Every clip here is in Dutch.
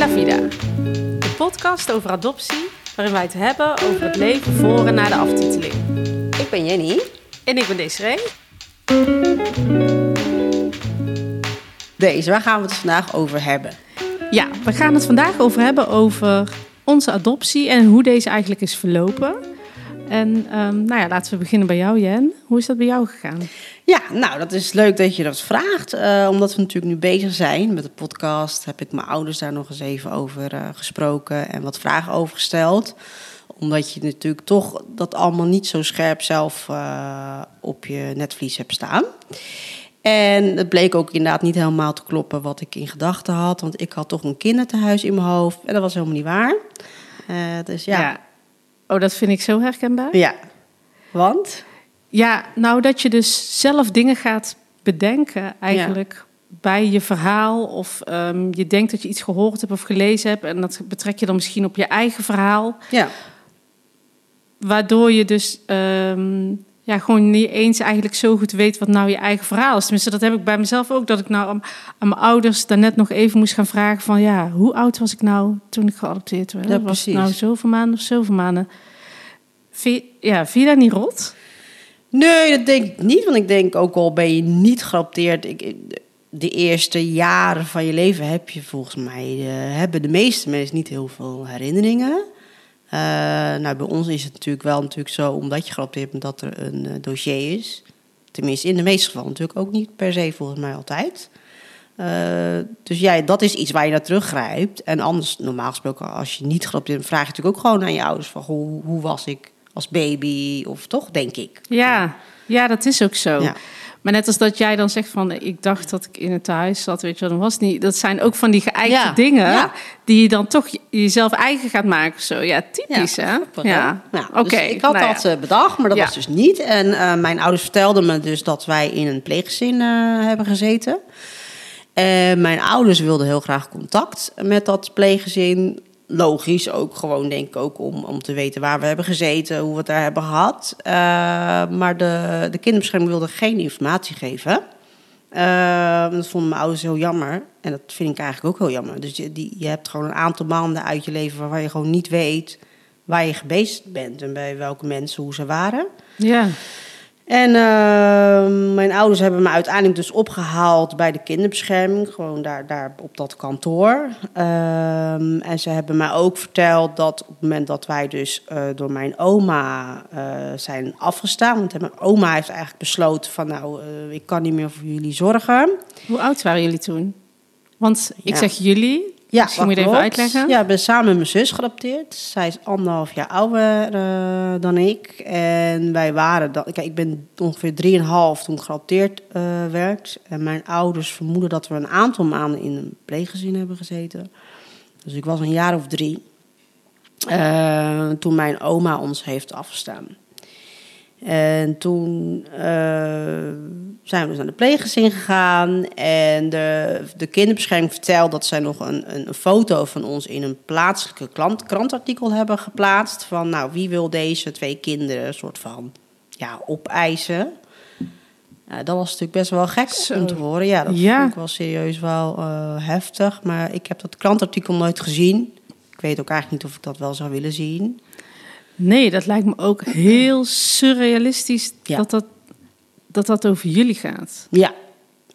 La Vida, de podcast over adoptie, waarin wij het hebben over het leven voor en na de aftiteling. Ik ben Jenny. En ik ben Desiree. Deze, waar gaan we het vandaag over hebben? Ja, we gaan het vandaag over hebben over onze adoptie en hoe deze eigenlijk is verlopen. En ehm, nou ja, laten we beginnen bij jou, Jen. Hoe is dat bij jou gegaan? Ja, nou, dat is leuk dat je dat vraagt. eh, omdat we natuurlijk nu bezig zijn met de podcast, heb ik mijn ouders daar nog eens even over eh, gesproken en wat vragen over gesteld. Omdat je natuurlijk toch dat allemaal niet zo scherp zelf eh, op je netvlies hebt staan. En het bleek ook inderdaad niet helemaal te kloppen wat ik in gedachten had. Want ik had toch een kinderthuis in mijn hoofd. En dat was helemaal niet waar. Dus ja. ja. Oh, dat vind ik zo herkenbaar. Want? Ja, nou dat je dus zelf dingen gaat bedenken eigenlijk bij je verhaal. Of ehm, je denkt dat je iets gehoord hebt of gelezen hebt. En dat betrek je dan misschien op je eigen verhaal. Ja. Waardoor je dus ehm, ja, gewoon niet eens eigenlijk zo goed weet wat nou je eigen verhaal is. Tenminste, dat heb ik bij mezelf ook. Dat ik nou aan, aan mijn ouders daarnet nog even moest gaan vragen van... ja, hoe oud was ik nou toen ik geadopteerd werd? Ja, was het precies. nou zoveel maanden of zoveel maanden? Vind, ja, vind je dat niet rot? Nee, dat denk ik niet. Want ik denk ook al ben je niet geadopteerd... Ik, de eerste jaren van je leven heb je volgens mij... eh, hebben de meeste mensen niet heel veel herinneringen. Eh, nou, bij ons is het natuurlijk wel natuurlijk zo... omdat je geadopteerd bent dat er een eh, dossier is. Tenminste, in de meeste gevallen natuurlijk ook niet per se volgens mij altijd. Dus ja, dat is iets waar je naar teruggrijpt. En anders, normaal gesproken, als je niet geadopteerd bent... vraag je natuurlijk ook gewoon aan je ouders van... hoe, hoe was ik als baby? Of toch, denk ik. Ja, ja dat is ook zo. Ja. Maar net als dat jij dan zegt van... ik dacht dat ik in het thuis zat, weet je wel, dan was niet. Dat zijn ook van die geëikte Ja, dingen... ja. die je dan toch jezelf eigen gaat maken. Zo. Ja, typisch hè? grappig? Ja, Nou, oké. dus ik had nou dat eh, bedacht, maar dat was dus niet. En eh, mijn ouders vertelden me dus dat wij in een pleeggezin eh, hebben gezeten. En mijn ouders wilden heel graag contact met dat pleeggezin. Logisch ook gewoon, denk ik, ook om, om te weten waar we hebben gezeten, hoe we het daar hebben gehad. Eh, maar de, de kinderbescherming wilde geen informatie geven. Eh, dat vonden mijn ouders heel jammer. En dat vind ik eigenlijk ook heel jammer. Dus je, die, je hebt gewoon een aantal maanden uit je leven waar je gewoon niet weet waar je geweest bent en bij welke mensen, hoe ze waren. Ja, En eh, mijn ouders hebben me uiteindelijk dus opgehaald bij de kinderbescherming, gewoon daar, daar op dat kantoor. Ehm, en ze hebben mij ook verteld dat op het moment dat wij dus eh, door mijn oma eh, zijn afgestaan, want mijn oma heeft eigenlijk besloten van nou, eh, ik kan niet meer voor jullie zorgen. hoe oud waren jullie toen? Want ik Ja. zeg jullie, Ja, Misschien moet je even uitleggen. Ja, ik ben samen met mijn zus geadopteerd. Zij is anderhalf jaar ouder eh, dan ik. En wij waren dan... Kijk, ik ben ongeveer drieënhalf toen ik geadopteerd eh, werd. En mijn ouders vermoeden dat we een aantal maanden in een pleeggezin hebben gezeten. Dus ik was een jaar of drie. eh, toen mijn oma ons heeft afgestaan. En toen eh, zijn we dus naar de pleeggezin gegaan. En de, de kinderbescherming vertelde dat zij nog een, een, foto van ons in een plaatselijke klant, krantartikel hebben geplaatst. Van nou, wie wil deze twee kinderen een soort van ja, opeisen. Ja, dat was natuurlijk best wel gek Zo. om te horen. Ja, dat Ja. vond ik wel serieus wel eh, heftig. Maar ik heb dat krantartikel nooit gezien. Ik weet ook eigenlijk niet of ik dat wel zou willen zien. Nee, dat lijkt me ook heel surrealistisch Ja. dat, dat, dat dat over jullie gaat. Ja,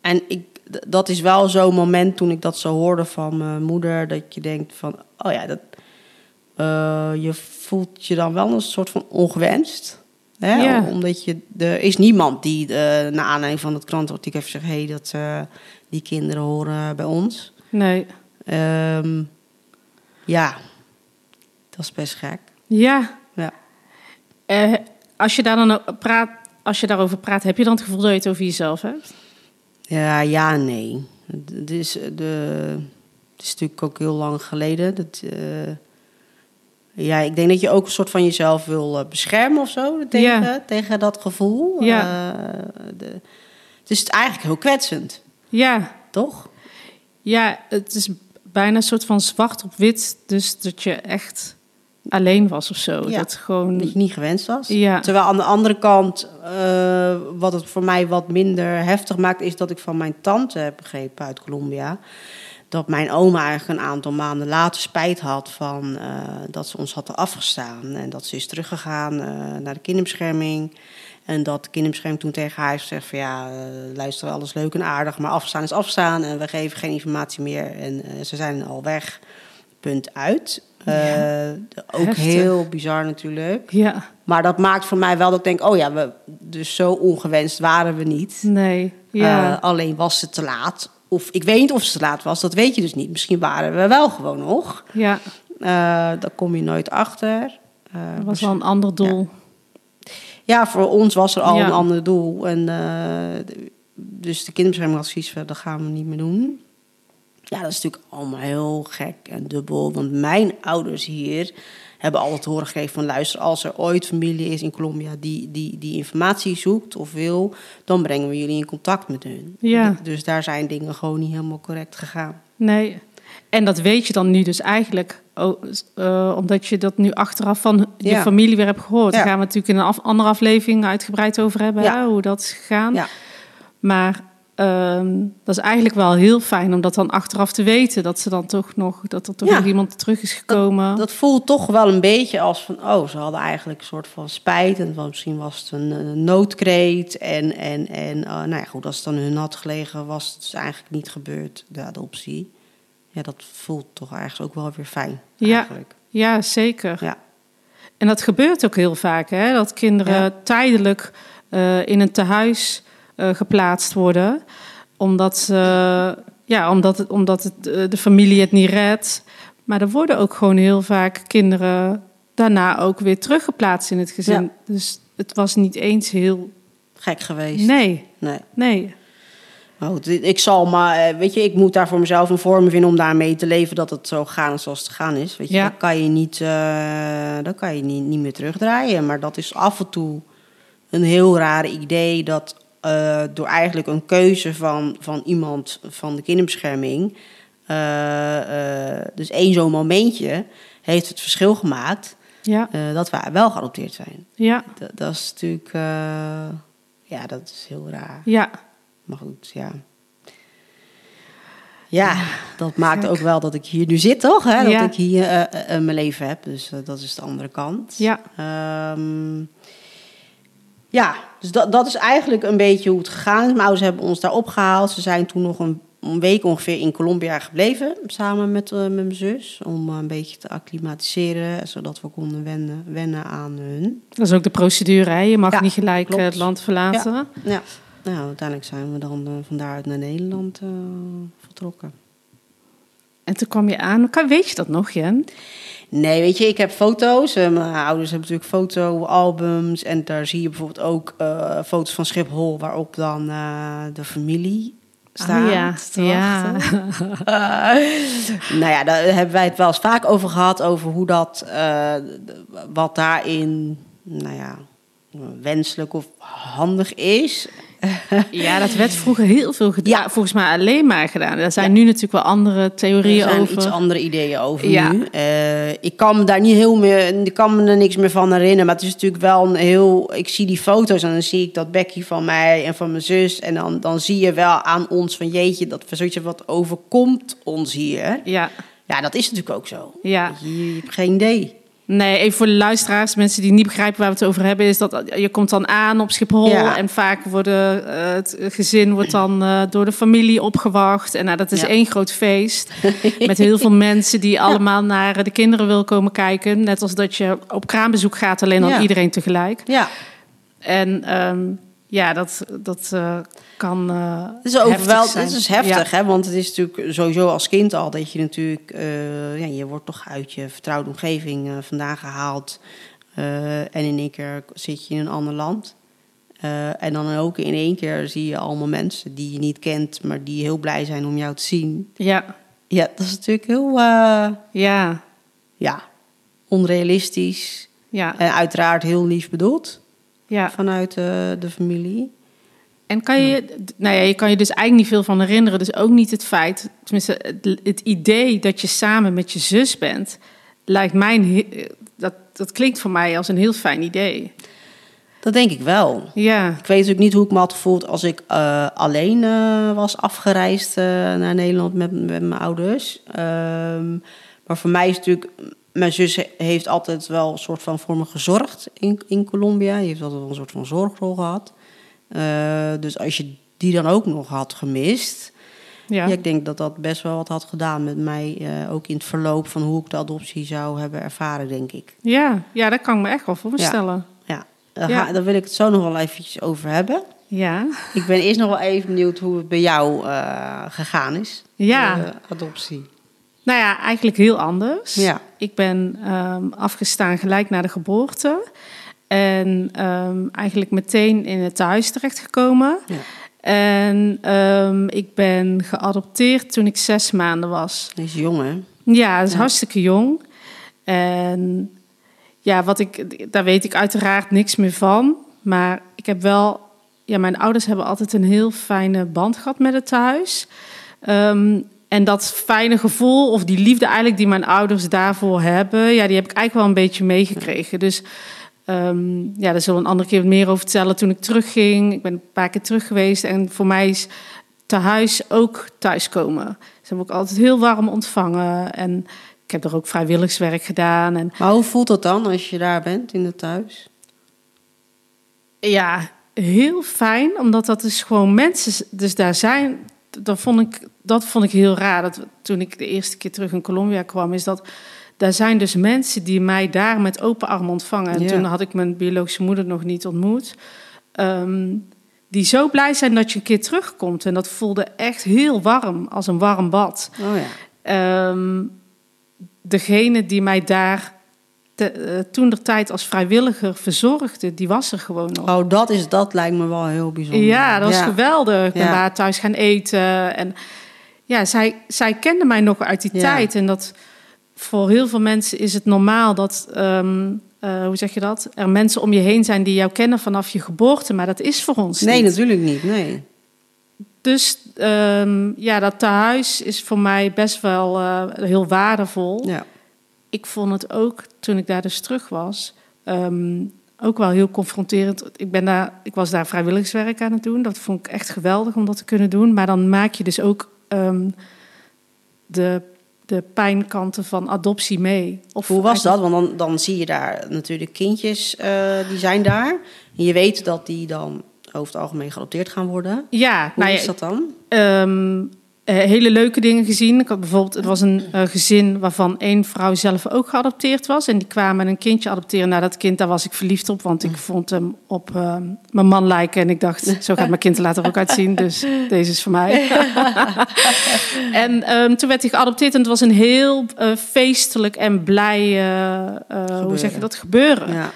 en ik, dat is wel zo'n moment toen ik dat zo hoorde van mijn moeder, dat je denkt van, oh ja, dat, eh, je voelt je dan wel een soort van ongewenst. Hè? Ja. Omdat je, er is niemand die eh naar aanleiding van het krantartikel heeft gezegd, hé, dat eh, die kinderen horen bij ons. Nee, Ehm, ja, dat is best gek. ja. Eh, als je daar dan praat, als je daarover praat, heb je dan het gevoel dat je het over jezelf hebt? Ja, ja, nee. Het is, eh, de, het is natuurlijk ook heel lang geleden. Dat, eh, ja, ik denk dat je ook een soort van jezelf wil beschermen of zo tegen, Ja. tegen dat gevoel. Ja. De, het is eigenlijk heel kwetsend, Ja, toch? ja, het is bijna een soort van zwart op wit. Dus dat je echt alleen was of zo. Ja. Dat gewoon. Dat je niet gewenst was. Ja. Terwijl aan de andere kant, eh, wat het voor mij wat minder heftig maakt, is dat ik van mijn tante heb begrepen uit Colombia. dat mijn oma eigenlijk een aantal maanden later spijt had van eh, dat ze ons hadden afgestaan. En dat ze is teruggegaan eh, naar de kinderbescherming. En dat de kinderbescherming toen tegen haar heeft gezegd van ja, luister, alles leuk en aardig, maar afstaan is afstaan en we geven geen informatie meer. En ze zijn al weg, punt uit. Ja. Eh, ook Heftig. heel bizar natuurlijk. Ja, Maar dat maakt voor mij wel dat ik denk, oh ja, we, dus zo ongewenst waren we niet. nee. Ja, Eh, alleen was ze te laat. Of ik weet niet of ze te laat was, dat weet je dus niet. Misschien waren we wel gewoon nog. ja. Eh daar kom je nooit achter. Dat was wel een ander doel. ja, voor ons was er al Ja. een ander doel. En, dus de kinderbescherming had zoiets van, dat gaan we niet meer doen. Ja, dat is natuurlijk allemaal heel gek en dubbel. Want mijn ouders hier hebben altijd te horen gekregen van... luister, als er ooit familie is in Colombia die, die, die informatie zoekt of wil... dan brengen we jullie in contact met hun. Ja. Dus daar zijn dingen gewoon niet helemaal correct gegaan. Nee. En dat weet je dan nu dus eigenlijk, eh, omdat je dat nu achteraf van je Ja. familie weer hebt gehoord. Daar gaan we natuurlijk in een af- andere aflevering uitgebreid over hebben, Ja. hè, hoe dat is gegaan. Ja. Maar ehm, dat is eigenlijk wel heel fijn om dat dan achteraf te weten. Dat, ze dan toch nog, dat er toch Ja. nog iemand terug is gekomen. Dat voelt toch wel een beetje als van, oh, ze hadden eigenlijk een soort van spijt. En van, misschien was het een, een noodkreet. En, en, en uh, nou ja, goed, als het dan hun had gelegen, was het dus eigenlijk niet gebeurd, de adoptie. Ja, dat voelt toch ergens ook wel weer fijn, Ja. eigenlijk. Ja, zeker. Ja. En dat gebeurt ook heel vaak, hè? dat kinderen Ja. tijdelijk eh, in een tehuis eh, geplaatst worden, omdat, ze, ja, omdat, het, omdat het, eh, de familie het niet redt. Maar er worden ook gewoon heel vaak kinderen daarna ook weer teruggeplaatst in het gezin. Ja. Dus het was niet eens heel. Gek geweest. Nee, nee. nee. Maar goed, ik zal maar, eh, weet je, ik moet daar voor mezelf een vorm vinden om daarmee te leven dat het zo gaan zoals het gaan is. Weet je, Ja. dat kan je niet, eh, dat kan je niet, niet meer terugdraaien. Maar dat is af en toe een heel raar idee dat eh, door eigenlijk een keuze van, van iemand van de kinderbescherming, eh, eh, dus één zo'n momentje, heeft het verschil gemaakt Ja, dat wij wel geadopteerd zijn. ja, Dat, dat is natuurlijk, ja, dat is heel raar. ja. Maar goed, ja. Ja, dat maakt ook wel dat ik hier nu zit, toch? Hè? Dat Ja. ik hier mijn leven heb. Dus dat is de andere kant. Ja. Ehm, ja, dus dat, dat is eigenlijk een beetje hoe het gegaan is. Mijn ouders hebben ons daar opgehaald. Ze zijn toen nog een, een week ongeveer in Colombia gebleven. Samen met, eh, met mijn zus. Om eh, een beetje te acclimatiseren. Zodat we konden wennen, wennen aan hun. Dat is ook de procedure. Hè? Je mag Ja, niet gelijk klopt. eh, het land verlaten. Ja. Nou, uiteindelijk zijn we dan van daaruit naar Nederland vertrokken. En toen kwam je aan. Weet je dat nog, Jen? Nee, weet je, ik heb foto's. Uh, mijn ouders hebben natuurlijk fotoalbums. En daar zie je bijvoorbeeld ook uh, foto's van Schiphol... waarop dan uh, de familie staat. Oh, ja, ja. nou ja, daar hebben wij het wel eens vaak over gehad... over hoe dat, uh, wat daarin, nou ja, wenselijk of handig is... Ja, dat werd vroeger heel veel gedaan. Ja. Volgens mij alleen maar gedaan. Er zijn ja. nu natuurlijk wel andere theorieën er zijn over. iets andere ideeën over ja. nu. Uh, ik kan me daar niet heel meer, ik kan me er niks meer van herinneren. Maar het is natuurlijk wel een heel. Ik zie die foto's en dan zie ik dat Becky van mij en van mijn zus. En dan, dan zie je wel aan ons van jeetje, dat zoiets wat overkomt ons hier. Ja. Ja, dat is natuurlijk ook zo. Ja. Je, je hebt geen idee. Nee, even voor de luisteraars, mensen die niet begrijpen waar we het over hebben, is dat je komt dan aan op Schiphol ja. en vaak worden uh, het gezin wordt dan uh, door de familie opgewacht en nou, dat is ja. één groot feest met heel veel mensen die allemaal naar de kinderen wil komen kijken, net als dat je op kraambezoek gaat, alleen dan iedereen tegelijk. Ja. En um, ja, dat, dat uh, kan. Uh, het is ook wel, het is heftig, ja. hè? Want het is natuurlijk sowieso als kind al dat je natuurlijk, uh, ja, je wordt toch uit je vertrouwde omgeving vandaan gehaald. En in één keer zit je in een ander land. En dan ook in één keer zie je allemaal mensen die je niet kent, maar die heel blij zijn om jou te zien. Ja. Ja, dat is natuurlijk heel. Ja. Ja, onrealistisch. Ja. En uiteraard heel lief bedoeld. Ja. Vanuit uh, de familie. En kan je, nou ja, je kan je dus eigenlijk niet veel van herinneren. Dus ook niet het feit, tenminste, het, het idee dat je samen met je zus bent, lijkt mij, een, dat, dat klinkt voor mij als een heel fijn idee. Dat denk ik wel. Ja, Ik weet natuurlijk niet hoe ik me had gevoeld als ik eh, alleen eh, was afgereisd eh, naar Nederland met, met mijn ouders. Ehm, maar voor mij is natuurlijk, mijn zus he- heeft altijd wel een soort van voor me gezorgd in, in Colombia. Die heeft altijd wel een soort van zorgrol gehad. Eh, dus als je die dan ook nog had gemist, ja. ja. ik denk dat dat best wel wat had gedaan met mij. eh, ook in het verloop van hoe ik de adoptie zou hebben ervaren, denk ik. Ja, ja, dat kan ik me echt wel voorstellen. Ja, daar, Ja. ga- daar wil ik het zo nog wel eventjes over hebben. Ja, Ik ben eerst nog wel even benieuwd hoe het bij jou eh, gegaan is. ja. De adoptie. Nou ja, eigenlijk heel anders. Ja. Ik ben ehm, afgestaan gelijk na de geboorte. En ehm, eigenlijk meteen in het thuis terechtgekomen. Ja. En ehm, ik ben geadopteerd toen ik zes maanden was. Die is jong, hè? Ja, dat is Ja. hartstikke jong. En ja, wat ik, daar weet ik uiteraard niks meer van. Maar ik heb wel, ja, mijn ouders hebben altijd een heel fijne band gehad met het thuis. En dat fijne gevoel, of die liefde eigenlijk die mijn ouders daarvoor hebben, ja, die heb ik eigenlijk wel een beetje meegekregen. Dus ehm, ja, daar zullen we een andere keer meer over vertellen. Toen ik terugging, ik ben een paar keer terug geweest. En voor mij is thuis ook thuiskomen. Ze hebben ook altijd heel warm ontvangen. En ik heb er ook vrijwilligerswerk gedaan. En Maar hoe voelt dat dan als je daar bent in het thuis? ja, heel fijn, omdat dat dus gewoon mensen dus daar zijn. Dat vond ik, dat vond ik heel raar. Dat, toen ik de eerste keer terug in Colombia kwam, is dat daar zijn dus mensen die mij daar met open armen ontvangen. En Ja. toen had ik mijn biologische moeder nog niet ontmoet. Ehm, die zo blij zijn dat je een keer terugkomt. En dat voelde echt heel warm, als een warm bad. Oh ja. Ehm, degene die mij daar eh, toen de tijd als vrijwilliger verzorgde, die was er gewoon nog. Oh, dat, is, dat lijkt me wel heel bijzonder. Ja, dat was geweldig. Ik ben Ja. daar thuis gaan eten. En ja, zij, zij kende mij nog uit die Ja. tijd. En dat voor heel veel mensen is het normaal dat, ehm, eh, hoe zeg je dat? Er mensen om je heen zijn die jou kennen vanaf je geboorte. Maar dat is voor ons Nee, niet. natuurlijk niet. Nee. Dus ehm, ja, dat thuis is voor mij best wel eh, heel waardevol. Ja. Ik vond het ook, toen ik daar dus terug was, ehm, ook wel heel confronterend. Ik, ben daar, ik was daar vrijwilligerswerk aan het doen. Dat vond ik echt geweldig om dat te kunnen doen. Maar dan maak je dus ook ehm, de, de pijnkanten van adoptie mee. Of Hoe was dat? Want dan, dan zie je daar natuurlijk kindjes, eh, die zijn daar. En je weet dat die dan over het algemeen geadopteerd gaan worden. Ja, Hoe nou ja, is dat dan? Ehm, eh, hele leuke dingen gezien. Ik had bijvoorbeeld, het was een eh, gezin waarvan één vrouw zelf ook geadopteerd was. En die kwamen een kindje adopteren. Nou, dat kind, daar was ik verliefd op, want ik vond hem op ehm, mijn man lijken. En ik dacht, zo gaat mijn kind er later ook uitzien. Dus deze is voor mij. en ehm, toen werd hij geadopteerd en het was een heel eh, feestelijk en blij, eh, eh, hoe zeg je dat, gebeuren Ja.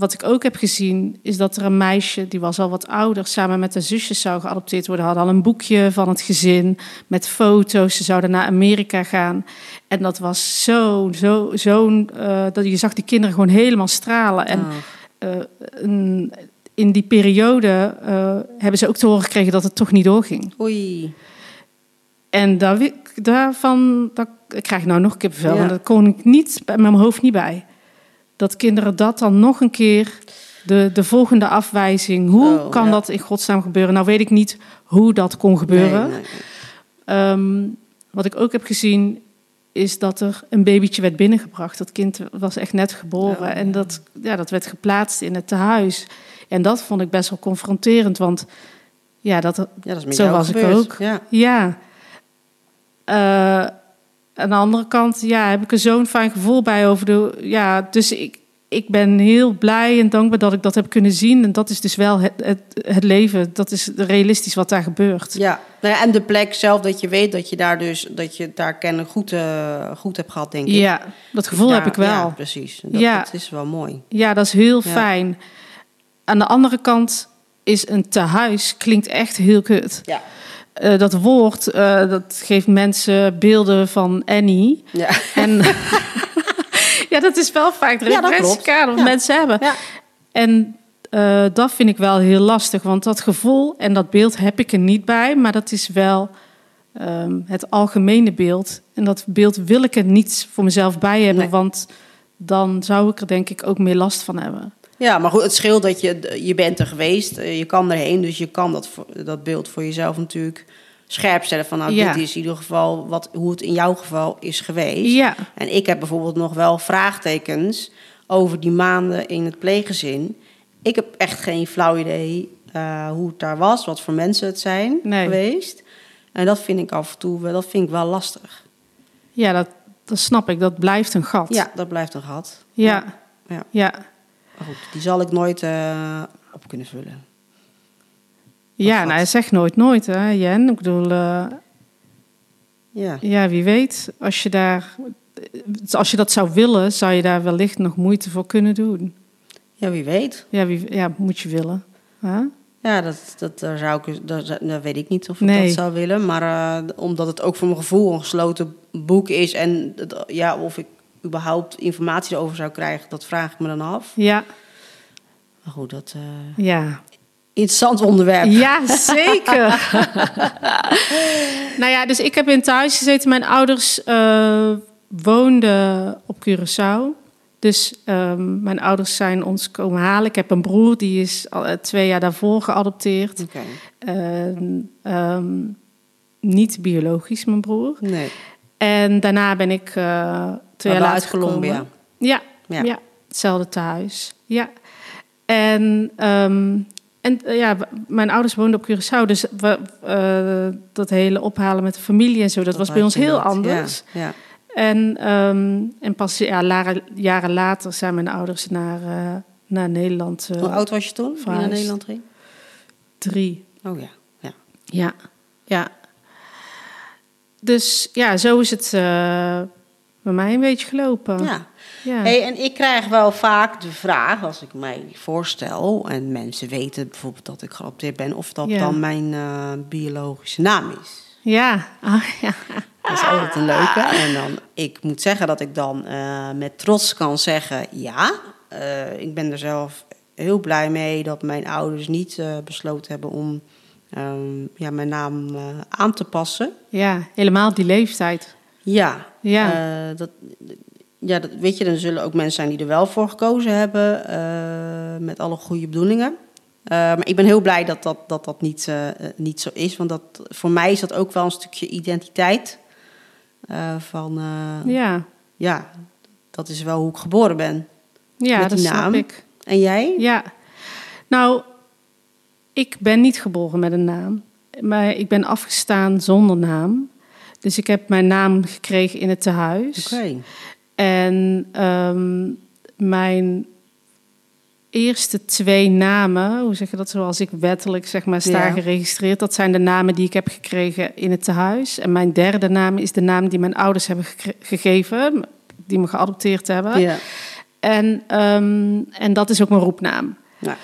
Wat ik ook heb gezien, is dat er een meisje, die was al wat ouder, samen met haar zusjes zou geadopteerd worden. Had al een boekje van het gezin met foto's. Ze zouden naar Amerika gaan. En dat was zo, zo, zo'n, eh, dat je zag die kinderen gewoon helemaal stralen. En Oh. eh, een- in die periode eh, hebben ze ook te horen gekregen dat het toch niet doorging. Oei. En daar, daarvan daar ik krijg ik nou nog kippenvel. Ja. Want dat kon ik niet bij mijn hoofd niet bij. Dat kinderen dat dan nog een keer, de, de volgende afwijzing. Hoe Oh, kan ja. dat in godsnaam gebeuren? Nou weet ik niet hoe dat kon gebeuren. Nee, nee. Ehm, wat ik ook heb gezien is dat er een babytje werd binnengebracht. Dat kind was echt net geboren. Oh, en ja. dat, ja, dat werd geplaatst in het tehuis. En dat vond ik best wel confronterend. Want ja, dat, Ja, dat is Zo was ik ook. Ja. ja. Eh, aan de andere kant ja, heb ik er zo'n fijn gevoel bij over de. Ja, dus ik, ik ben heel blij en dankbaar dat ik dat heb kunnen zien. En dat is dus wel het, het, het leven. Dat is realistisch wat daar gebeurt. Ja. Nou ja, en de plek zelf, dat je weet dat je daar dus, dat je daar kennen goed, eh, goed hebt gehad, denk ik. Ja, dat gevoel Daar- heb ik wel. Ja, Ja, precies. Dat, Ja. dat is wel mooi. dat is heel Ja. fijn. Aan de andere kant is een tehuis klinkt echt heel kut. Ja. Eh, dat woord, eh, dat geeft mensen beelden van Annie. Ja. En ja, dat is wel vaak de Ja, referentiekader wat. Ja. mensen hebben. Ja. En eh, dat vind ik wel heel lastig, want dat gevoel en dat beeld heb ik er niet bij, maar dat is wel ehm, het algemene beeld. En dat beeld wil ik er niet voor mezelf bij hebben, Nee. want dan zou ik er denk ik ook meer last van hebben. Ja, maar goed, het scheelt dat je, je bent er geweest, eh, je kan erheen, dus je kan dat, dat beeld voor jezelf natuurlijk scherp stellen van nou, Ja. dit is in ieder geval wat, hoe het in jouw geval is geweest. Ja, En ik heb bijvoorbeeld nog wel vraagtekens over die maanden in het pleeggezin. Ik heb echt geen flauw idee eh, hoe het daar was, wat voor mensen het zijn Nee. geweest. En dat vind ik af en toe wel, dat vind ik wel lastig. ja dat, dat snap ik. Dat blijft een gat. Ja, dat blijft een gat. Ja. Ja. Ja. Maar goed, die zal ik nooit eh, op kunnen vullen. Ja, nou, zeg nooit nooit, hè, Jen. Ik bedoel, eh, Ja. ja, wie weet. Als je, daar, als je dat zou willen, zou je daar wellicht nog moeite voor kunnen doen. ja, wie weet. Ja, wie, ja moet je willen. Hè? Ja, dat, dat, daar zou ik, dat, dat weet ik niet of ik Nee. dat zou willen. Maar eh, omdat het ook voor mijn gevoel een gesloten boek is... en ja, of ik überhaupt informatie erover zou krijgen... dat vraag ik me dan af. Ja, Maar goed, dat... eh ja. interessant onderwerp. Ja, zeker. nou ja, dus ik heb in thuis gezeten. Mijn ouders eh, woonden op Curaçao. Dus ehm, mijn ouders zijn ons komen halen. Ik heb een broer, die is al, eh, twee jaar daarvoor geadopteerd. Oké. Ehm, niet biologisch, mijn broer. Nee, En daarna ben ik twee jaar uit Colombia. Ja, Ja. ja. hetzelfde thuis. Ja. En, ehm, en eh, ja, mijn ouders woonden op Curaçao, dus we, eh, dat hele ophalen met de familie en zo, dat, was bij ons heel anders. Ja, ja. En, ehm, en pas ja, jaren later zijn mijn ouders naar, eh, naar Nederland Hoe oud was je toen? Naar. Nederland ging? drie. Oh ja. ja. Ja, ja. Dus ja, zo is het bij mij een beetje gelopen. ja. Ja. Hey, en ik krijg wel vaak de vraag, als ik mij voorstel... en mensen weten bijvoorbeeld dat ik geadopteerd ben... of dat Ja. dan mijn eh, biologische naam is. Ja, ah, ja. Dat is altijd een leuke. En dan, ik moet zeggen dat ik dan eh, met trots kan zeggen... ja, eh, ik ben er zelf heel blij mee... dat mijn ouders niet besloten hebben om ehm, ja, mijn naam aan te passen. ja, helemaal die leeftijd. Ja, Ja. eh, dat, ja dat, weet je, dan zullen ook mensen zijn die er wel voor gekozen hebben... eh, met alle goede bedoelingen. Eh, maar ik ben heel blij dat dat, dat, dat niet, niet zo is. Want dat, voor mij is dat ook wel een stukje identiteit. van, Ja, ja, dat is wel hoe ik geboren ben. ja Met dat die snap naam. ik. En jij? Ja. Nou, ik ben niet geboren met een naam. Maar ik ben afgestaan zonder naam. Dus ik heb mijn naam gekregen in het tehuis. Oké. En ehm, mijn eerste twee namen, hoe zeg je dat zoals ik wettelijk zeg maar sta Ja. geregistreerd, dat zijn de namen die ik heb gekregen in het tehuis. En mijn derde naam is de naam die mijn ouders hebben gegeven, die me geadopteerd hebben. Ja. En, ehm, en dat is ook mijn roepnaam. Nou,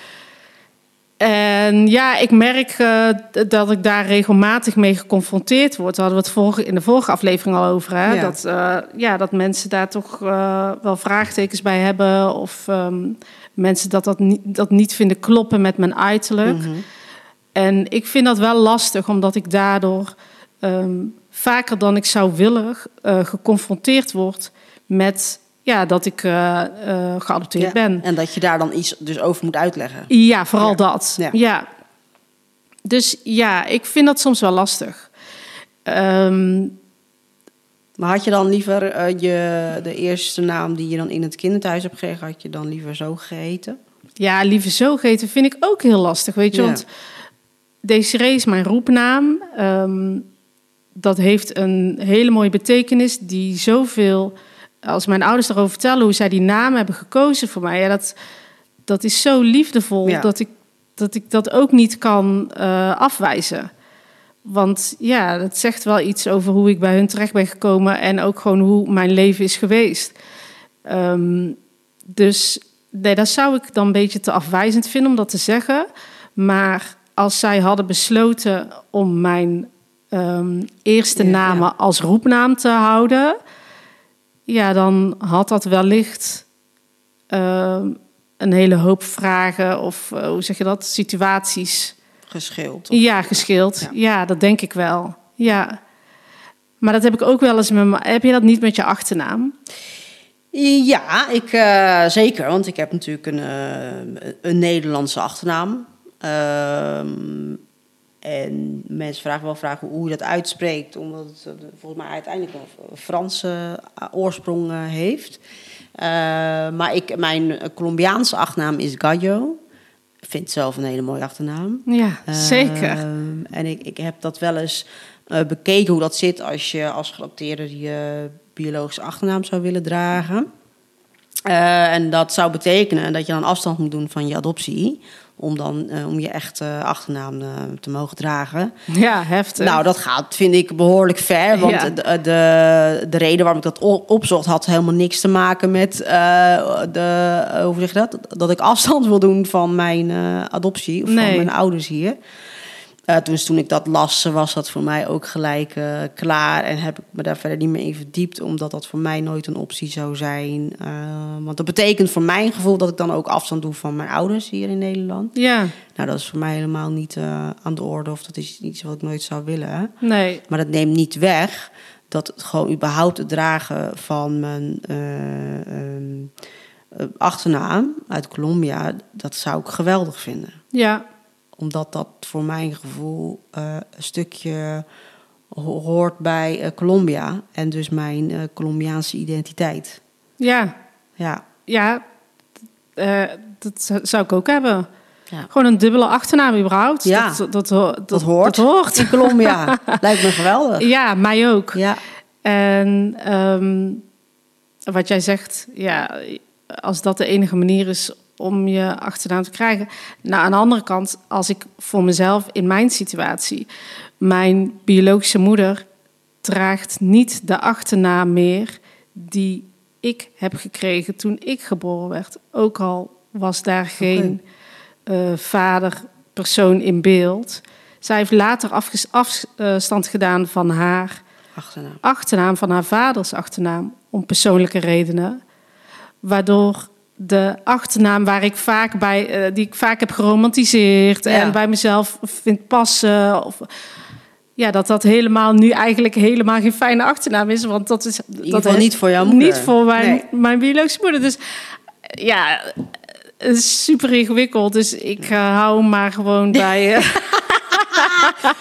En ja, ik merk eh, dat ik daar regelmatig mee geconfronteerd word. Daar hadden we het vorige, in de vorige aflevering al over. Hè? Ja. Dat, eh, ja, dat mensen daar toch eh, wel vraagtekens bij hebben. Of ehm, mensen dat, dat, niet, dat niet vinden kloppen met mijn uiterlijk. mhm. En ik vind dat wel lastig, omdat ik daardoor ehm, vaker dan ik zou willen geconfronteerd word met ja, dat ik eh, eh, geadopteerd Ja. ben. En dat je daar dan iets dus over moet uitleggen. Ja, vooral Ja. dat. Ja. Ja. Dus ja, ik vind dat soms wel lastig. Ehm, Maar had je dan liever eh, je, de eerste naam die je dan in het kinderthuis hebt gekregen, had je dan liever zo geheten? ja, lieve zogeheten vind ik ook heel lastig, weet je. Want Desiree is mijn roepnaam. Ehm, dat heeft een hele mooie betekenis die zoveel... Als mijn ouders erover vertellen hoe zij die naam hebben gekozen voor mij... Ja, dat, dat is zo liefdevol Ja. dat, ik, dat ik dat ook niet kan eh, afwijzen. Want ja, dat zegt wel iets over hoe ik bij hun terecht ben gekomen... en ook gewoon hoe mijn leven is geweest. Ehm, dus nee, dat zou ik dan een beetje te afwijzend vinden om dat te zeggen. Maar als zij hadden besloten om mijn ehm, eerste Ja, namen ja. als roepnaam te houden, ja, dan had dat wellicht ehm, een hele hoop vragen of eh, hoe zeg je dat, situaties Geschild? of- ja, gescheeld. Ja. Ja. dat denk ik wel. Ja. Maar dat heb ik ook wel eens met mijn... Heb je dat niet met je achternaam? Ja, ik, eh, zeker. Want ik heb natuurlijk een, eh, een Nederlandse achternaam. En mensen vragen wel vragen hoe je dat uitspreekt. Omdat het eh, volgens mij uiteindelijk een Franse oorsprong eh, heeft. Eh, maar ik, mijn Colombiaanse achternaam is Gallo. Ik vind het zelf een hele mooie achternaam. Ja, zeker. En ik, ik heb dat wel eens bekeken hoe dat zit als je als geadopteerde je biologische achternaam zou willen dragen. En dat zou betekenen dat je dan afstand moet doen van je adoptie. Om dan eh, om je echte achternaam eh, te mogen dragen. Ja, heftig. Nou, dat gaat, vind ik, behoorlijk ver. Want Ja. de, de, de reden waarom ik dat opzocht had helemaal niks te maken met eh, de, hoe zeg je dat? Dat ik afstand wil doen van mijn adoptie of Nee. van mijn ouders hier. Eh, toen, toen ik dat las, was dat voor mij ook gelijk eh, klaar. En heb ik me daar verder niet meer in verdiept, omdat dat voor mij nooit een optie zou zijn. Eh, want dat betekent voor mijn gevoel dat ik dan ook afstand doe van mijn ouders hier in Nederland. Ja, Nou, dat is voor mij helemaal niet aan de orde, of dat is iets wat ik nooit zou willen. Nee. Maar dat neemt niet weg dat het gewoon überhaupt het dragen van mijn eh, ehm, eh, achternaam uit Colombia, dat zou ik geweldig vinden. Ja, Omdat dat voor mijn gevoel eh, een stukje ho- hoort bij eh, Colombia en dus mijn eh, Colombiaanse identiteit. ja, Ja, ja. dat zou- ik ook hebben. Ja. Gewoon een dubbele achternaam überhaupt. Ja. Dat, dat, dat, dat hoort. Dat hoort. In Colombia. Lijkt me geweldig. Ja, mij ook. Ja, En ehm, wat jij zegt, ja, als dat de enige manier is om je achternaam te krijgen. Nou, aan de andere kant, als ik voor mezelf in mijn situatie, mijn biologische moeder draagt niet de achternaam meer die ik heb gekregen toen ik geboren werd. Ook al was daar geen eh, vaderpersoon in beeld. Zij heeft later afstand gedaan van haar achternaam. achternaam van haar vaders achternaam om persoonlijke redenen. Waardoor de achternaam waar ik vaak bij, eh, die ik vaak heb geromantiseerd Ja. en bij mezelf vind passen. Of, ja, dat dat helemaal nu eigenlijk helemaal geen fijne achternaam is. Want dat is dat is niet voor jouw moeder. Niet voor mijn, Nee. mijn biologische moeder. Dus eh, ja, super ingewikkeld. Dus ik eh, hou maar gewoon bij. eh,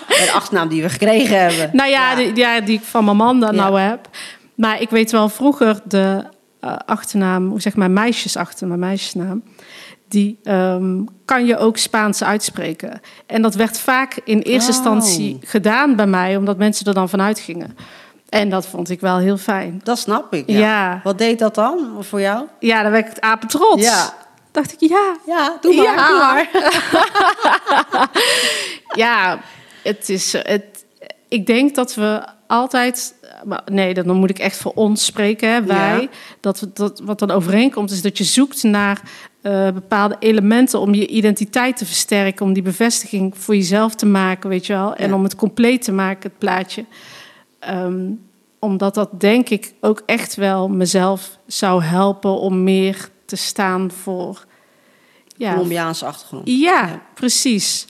De achternaam die we gekregen hebben. Nou ja, Ja. Die, ja, die ik van mijn man dan Ja. nou heb. Maar ik weet wel vroeger de eh, achternaam, hoe zeg maar, meisjesachter, mijn meisjesnaam. Die ehm, kan je ook Spaans uitspreken. En dat werd vaak in eerste Oh. instantie gedaan bij mij, omdat mensen er dan vanuit gingen. En dat vond ik wel heel fijn. Dat snap ik. Ja. Ja. Wat deed dat dan voor jou? Ja, dan werd ik het apen trots. Ja. Dacht ik, ja, Ja, doe maar. Ja. Doe maar. ja, het is. Het, ik denk dat we altijd. Maar Nee, dan moet ik echt voor ons spreken, hè, wij. Ja. Dat, dat wat dan overeenkomt, is dat je zoekt naar eh, bepaalde elementen om je identiteit te versterken, om die bevestiging voor jezelf te maken, weet je wel, en Ja. om het compleet te maken, het plaatje. Ehm, omdat dat denk ik ook echt wel mezelf zou helpen om meer te staan voor. Ja, Colombiaanse achtergrond. ja, Ja. precies.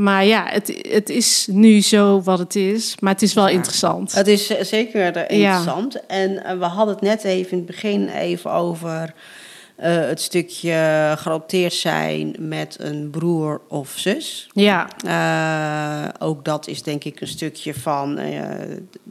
Ja. Maar ja, het, het is nu zo wat het is. Maar het is wel Ja. interessant. Het is eh, zeker Ja. interessant. En eh, we hadden het net even in het begin even over eh, het stukje geadopteerd zijn met een broer of zus. Ja, ook dat is denk ik een stukje van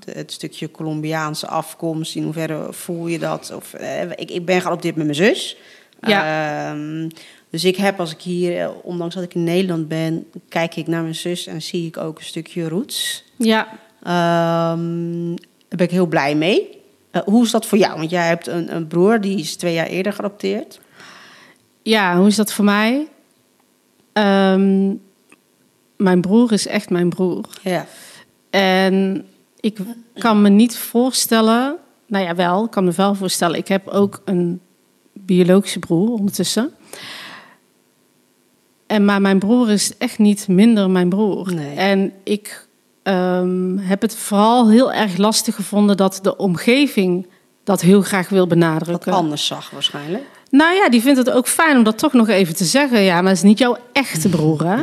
het stukje Colombiaanse afkomst. In hoeverre voel je dat? Of, ik, ik ben geadopteerd met mijn zus. Ehm, dus ik heb als ik hier, eh, ondanks dat ik in Nederland ben, kijk ik naar mijn zus en zie ik ook een stukje roots. ja. Ehm, daar ben ik heel blij mee. Eh, hoe is dat voor jou? Want jij hebt een, een broer die is twee jaar eerder geadopteerd. ja, hoe is dat voor mij? Ehm, mijn broer is echt mijn broer. Ja. En ik kan me niet voorstellen... Nou ja, wel, ik kan me wel voorstellen. Ik heb ook een biologische broer ondertussen. En, maar mijn broer is echt niet minder mijn broer. Nee. En ik ehm, heb het vooral heel erg lastig gevonden... dat de omgeving dat heel graag wil Wat benadrukken. anders zag waarschijnlijk. Nou ja, die vindt het ook fijn om dat toch nog even te zeggen. Ja, maar het is niet jouw echte broer, hè?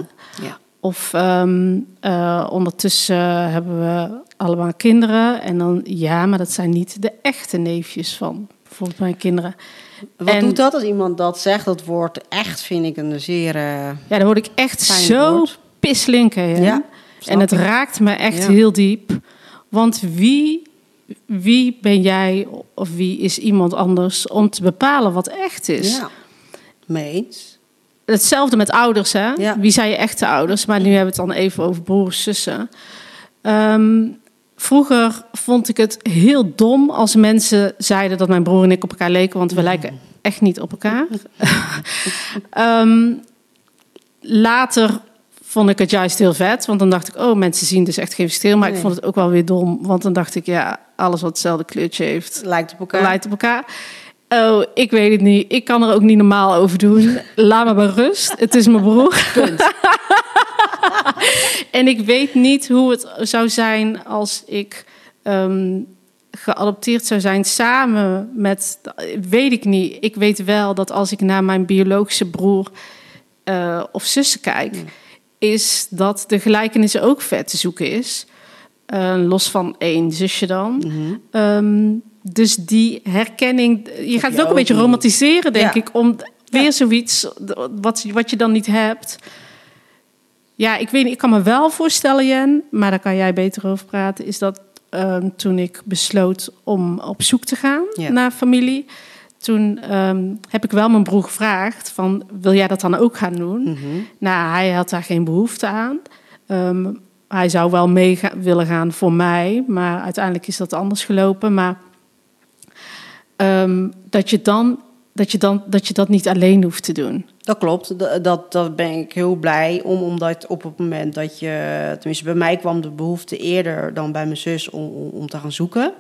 Ja. Of ehm, eh, ondertussen hebben we allemaal kinderen. En dan, ja, maar dat zijn niet de echte neefjes van, bijvoorbeeld mijn kinderen. Wat En- doet dat als iemand dat zegt? Dat woord echt vind ik een zeer... eh, Ja, dan word ik echt zo woord. pislinken. Ja, en het ik. raakt me echt Ja. heel diep. Want wie, wie ben jij of wie is iemand anders om te bepalen wat echt is? ja, mee eens. Hetzelfde met ouders, hè? Ja. Wie zijn je echte ouders? Maar nu hebben we het dan even over broers, zussen. Ehm, vroeger vond ik het heel dom als mensen zeiden dat mijn broer en ik op elkaar leken, want we lijken echt niet op elkaar. Ehm, later vond ik het juist heel vet, want dan dacht ik, oh, mensen zien dus echt geen verschil. Maar ik vond het ook wel weer dom, want dan dacht ik, ja, alles wat hetzelfde kleurtje heeft, Lijkt op elkaar. lijkt op elkaar. Oh, ik weet het niet. Ik kan er ook niet normaal over doen. Laat me bij rust. Het is mijn broer. en ik weet niet hoe het zou zijn als ik ehm, geadopteerd zou zijn samen met. Weet ik niet. Ik weet wel dat als ik naar mijn biologische broer eh, of zussen kijk, is dat de gelijkenissen ook vet te zoeken is. Eh, los van één zusje dan. Mhm. Ehm, dus die herkenning, je gaat het ook een beetje romantiseren, denk Ja. ik, om weer zoiets wat, wat je dan niet hebt. Ja, ik weet niet, ik kan me wel voorstellen, Jen, maar daar kan jij beter over praten, is dat ehm, toen ik besloot om op zoek te gaan Ja. naar familie, toen ehm, heb ik wel mijn broer gevraagd van, wil jij dat dan ook gaan doen? Mhm. Nou, hij had daar geen behoefte aan. Ehm, hij zou wel mee willen gaan voor mij, maar uiteindelijk is dat anders gelopen. Maar dat, je dan, dat, je dan, dat je dat niet alleen hoeft te doen. Dat klopt, dat, dat, ben ik heel blij om, omdat op het moment dat je, tenminste bij mij kwam de behoefte eerder dan bij mijn zus om, om, om te gaan zoeken.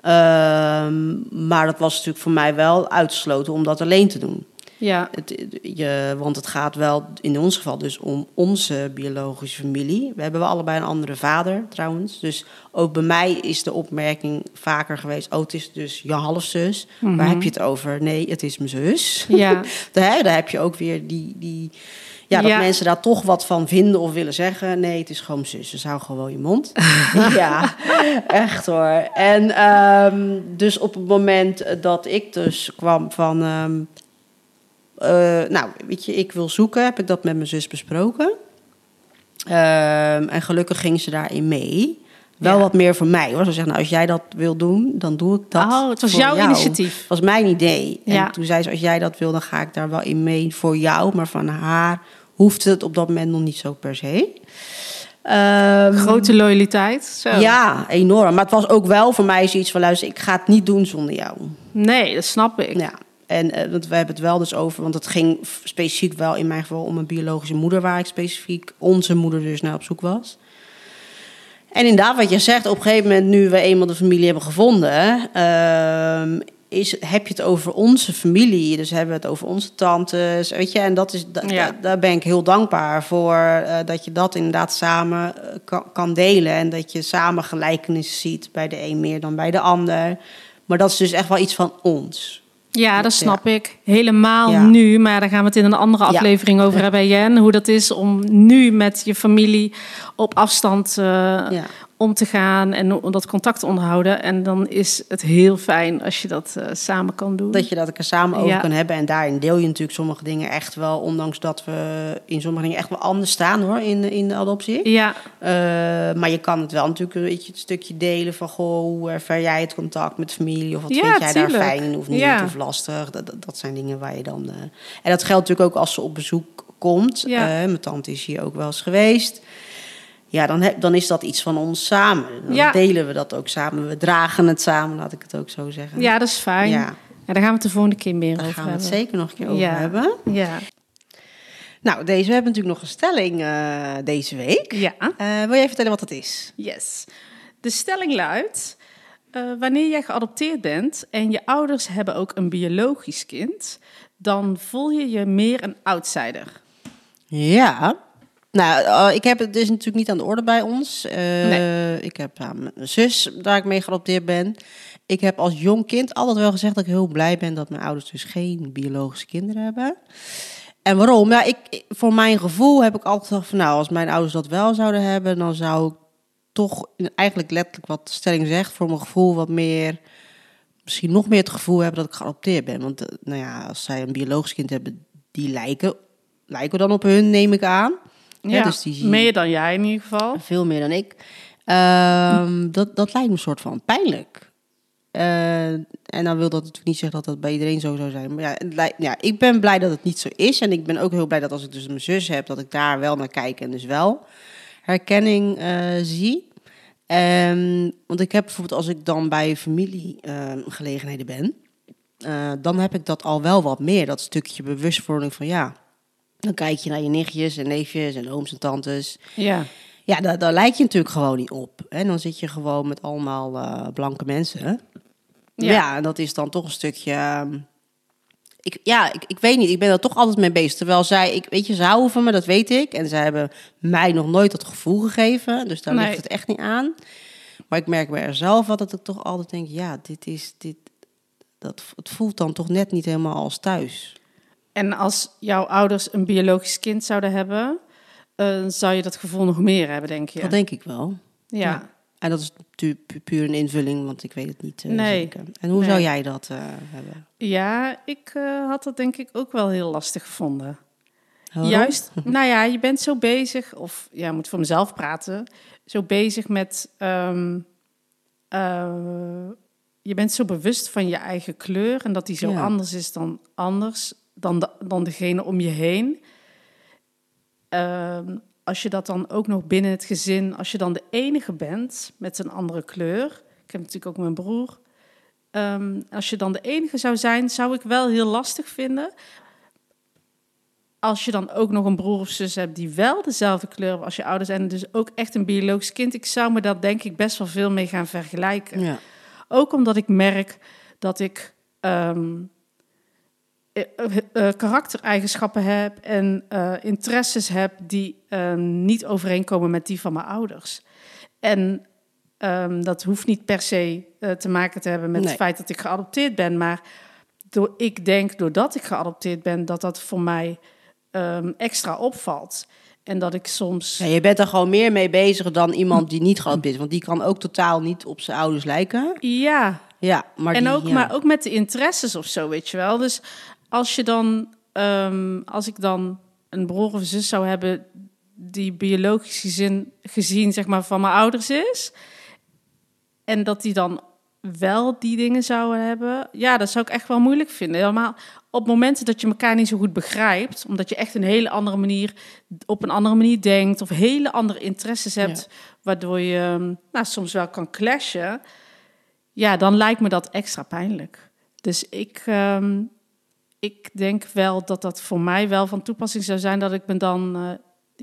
Ehm, maar dat was natuurlijk voor mij wel uitgesloten om dat alleen te doen. Ja, Het, je, want het gaat wel in ons geval dus om onze biologische familie. We hebben wel allebei een andere vader trouwens. Dus ook bij mij is de opmerking vaker geweest... oh, het is dus je halfzus. Waar heb je het over? Nee, het is mijn zus. ja, Daar, daar heb je ook weer die... die ja, dat Ja. mensen daar toch wat van vinden of willen zeggen. Nee, het is gewoon mijn zus. Dus hou gewoon je mond. ja, echt hoor. En ehm, dus op het moment dat ik dus kwam van... ehm, eh, nou, weet je, ik wil zoeken, heb ik dat met mijn zus besproken. Ehm, en gelukkig ging ze daarin mee. Wel Ja. wat meer voor mij hoor. Ze zegt, nou, als jij dat wil doen, dan doe ik dat. Oh, het was jouw jou. initiatief. Het was mijn idee. Ja. En toen zei ze, als jij dat wil, dan ga ik daar wel in mee voor jou. Maar van haar hoeft het op dat moment nog niet zo per se. Ehm, grote loyaliteit. Zo. Ja, enorm. Maar het was ook wel voor mij zoiets van, luister, ik ga het niet doen zonder jou. Nee, dat snap ik. Ja, en eh, want we hebben het wel dus over, want het ging specifiek wel in mijn geval om een biologische moeder, waar ik specifiek onze moeder dus naar op zoek was. En inderdaad, wat je zegt, op een gegeven moment, nu we eenmaal de familie hebben gevonden, ehm, is, heb je het over onze familie. Dus hebben we het over onze tantes, weet je. En dat is, da- Ja. da- daar ben ik heel dankbaar voor, eh, dat je dat inderdaad samen eh, kan, kan delen. En dat je samen gelijkenissen ziet, bij de een meer dan bij de ander. Maar dat is dus echt wel iets van ons. Ja, dat snap ik. Helemaal Ja. nu, maar daar gaan we het in een andere aflevering over hebben, Jen. Hoe dat is om nu met je familie op afstand eh. Om te gaan en om dat contact te onderhouden. En dan is het heel fijn als je dat eh, samen kan doen. Dat je dat er samen over Ja. kan hebben. En daarin deel je natuurlijk sommige dingen echt wel, ondanks dat we in sommige dingen echt wel anders staan hoor, in, in de adoptie. Ja, Eh, maar je kan het wel natuurlijk een beetje het stukje delen van, goh, hoe ervaar jij het contact met familie? Of wat Ja, vind jij tuurlijk. daar fijn of niet Ja. of lastig? Dat, dat, dat zijn dingen waar je dan... eh, En dat geldt natuurlijk ook als ze op bezoek komt. Mijn tante is hier ook wel eens geweest. Ja, dan, heb, dan is dat iets van ons samen. Dan Ja. delen we dat ook samen. We dragen het samen, laat ik het ook zo zeggen. ja, dat is fijn. Ja. Ja, daar gaan we het de volgende keer meer Daar over gaan we het hebben. zeker nog een keer over Ja. hebben. Ja. Nou, deze, we hebben natuurlijk nog een stelling eh, deze week. ja, Eh, wil jij vertellen wat dat is? yes. De stelling luidt... eh, wanneer jij geadopteerd bent en je ouders hebben ook een biologisch kind... dan voel je je meer een outsider. Ja. Nou, eh, ik heb het dus natuurlijk niet aan de orde bij ons. Eh, Nee. Ik heb mijn zus, daar ik mee geadopteerd ben. Ik heb als jong kind altijd wel gezegd dat ik heel blij ben dat mijn ouders dus geen biologische kinderen hebben. En waarom? Ja, ik, ik- voor mijn gevoel heb ik altijd gedacht van nou, als mijn ouders dat wel zouden hebben, dan zou ik toch eigenlijk letterlijk wat de stelling zegt, voor mijn gevoel wat meer misschien nog meer het gevoel hebben dat ik geadopteerd ben. Want eh, nou ja, als zij een biologisch kind hebben, die lijken, lijken dan op hun, neem ik aan. Ja, dus die- meer dan jij in ieder geval. Veel meer dan ik. Ehm, dat, dat lijkt me een soort van pijnlijk. Eh, en dan wil dat natuurlijk niet zeggen dat dat bij iedereen zo zou zijn. Maar ja, lijkt- ja, ik ben blij dat het niet zo is. En ik ben ook heel blij dat als ik dus mijn zus heb, dat ik daar wel naar kijk en dus wel herkenning eh, zie. Ehm, want ik heb bijvoorbeeld als ik dan bij familiegelegenheden ben, eh, dan heb ik dat al wel wat meer. Dat stukje bewustwording van ja, dan kijk je naar je nichtjes en neefjes en ooms en tantes. Ja. Ja, daar, daar lijk je natuurlijk gewoon niet op. En dan zit je gewoon met allemaal eh, blanke mensen. Ja. Ja. en dat is dan toch een stukje. ehm, ik, ja, ik, ik weet niet. Ik ben er toch altijd mee bezig. Terwijl zij, ik, weet je, ze houden van me, dat weet ik. En ze hebben mij nog nooit dat gevoel gegeven. Dus daar Nee. ligt het echt niet aan. Maar ik merk bij zelf wel dat ik toch altijd denk: ja, dit is. Dit, dat, het voelt dan toch net niet helemaal als thuis. En als jouw ouders een biologisch kind zouden hebben, eh, zou je dat gevoel nog meer hebben, denk je? Dat denk ik wel. ja. ja. En dat is pu- puur een invulling, want ik weet het niet eh, Nee. zeker. En hoe Nee. zou jij dat eh, hebben? Ja, ik had dat denk ik ook wel heel lastig gevonden. Juist, nou ja, je bent zo bezig, of ja, moet voor mezelf praten, zo bezig met. ehm, eh, je bent zo bewust van je eigen kleur en dat die zo Ja. anders is dan anders, dan, de, dan degene om je heen. Ehm, als je dat dan ook nog binnen het gezin, als je dan de enige bent met een andere kleur. Ik heb natuurlijk ook mijn broer. Ehm, als je dan de enige zou zijn, zou ik wel heel lastig vinden als je dan ook nog een broer of zus hebt die wel dezelfde kleur hebben als je ouders en dus ook echt een biologisch kind, ik zou me daar denk ik best wel veel mee gaan vergelijken. Ja. Ook omdat ik merk dat ik ehm, eh, eh, eh, karaktereigenschappen heb en eh, interesses heb die eh, niet overeenkomen met die van mijn ouders. En ehm, dat hoeft niet per se eh, te maken te hebben met Nee. het feit dat ik geadopteerd ben, maar door, ik denk doordat ik geadopteerd ben, dat dat voor mij ehm, extra opvalt. En dat ik soms. Ja, je bent er gewoon meer mee bezig dan iemand die niet geadopteerd is. Want die kan ook totaal niet op zijn ouders lijken. Ja, Ja, maar en die, ook, ja. maar ook met de interesses of zo, weet je wel. Dus als je dan, ehm, als ik dan een broer of zus zou hebben die biologisch gezin, gezien, zeg maar, van mijn ouders is, en dat die dan wel die dingen zouden hebben, ja, dat zou ik echt wel moeilijk vinden. Helemaal op momenten dat je elkaar niet zo goed begrijpt, omdat je echt een hele andere manier, op een andere manier denkt, of hele andere interesses hebt, waardoor je nou, soms wel kan clashen ja, dan lijkt me dat extra pijnlijk. Dus ik, ehm, ik denk wel dat dat voor mij wel van toepassing zou zijn dat ik me dan eh,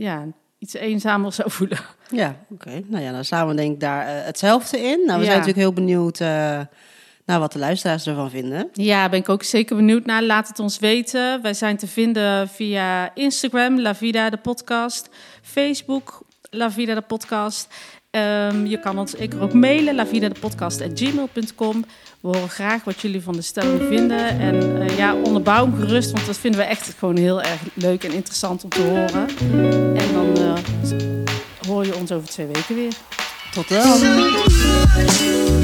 ja, iets eenzamer zou voelen. Ja, oké. Nou ja, dan staan we denk ik daar eh, hetzelfde in. Nou, we Ja. zijn natuurlijk heel benieuwd eh, naar wat de luisteraars ervan vinden. Ja, ben ik ook zeker benieuwd naar. Laat het ons weten. Wij zijn te vinden via Instagram, La Vida de podcast, Facebook, La Vida de podcast. Ehm, je kan ons zeker ook mailen, lavidadepodcast.gmail.com. We horen graag wat jullie van de stelling vinden. En eh, ja, onderbouw gerust, want dat vinden we echt gewoon heel erg leuk en interessant om te horen. En dan eh, hoor je ons over twee weken weer. Tot dan!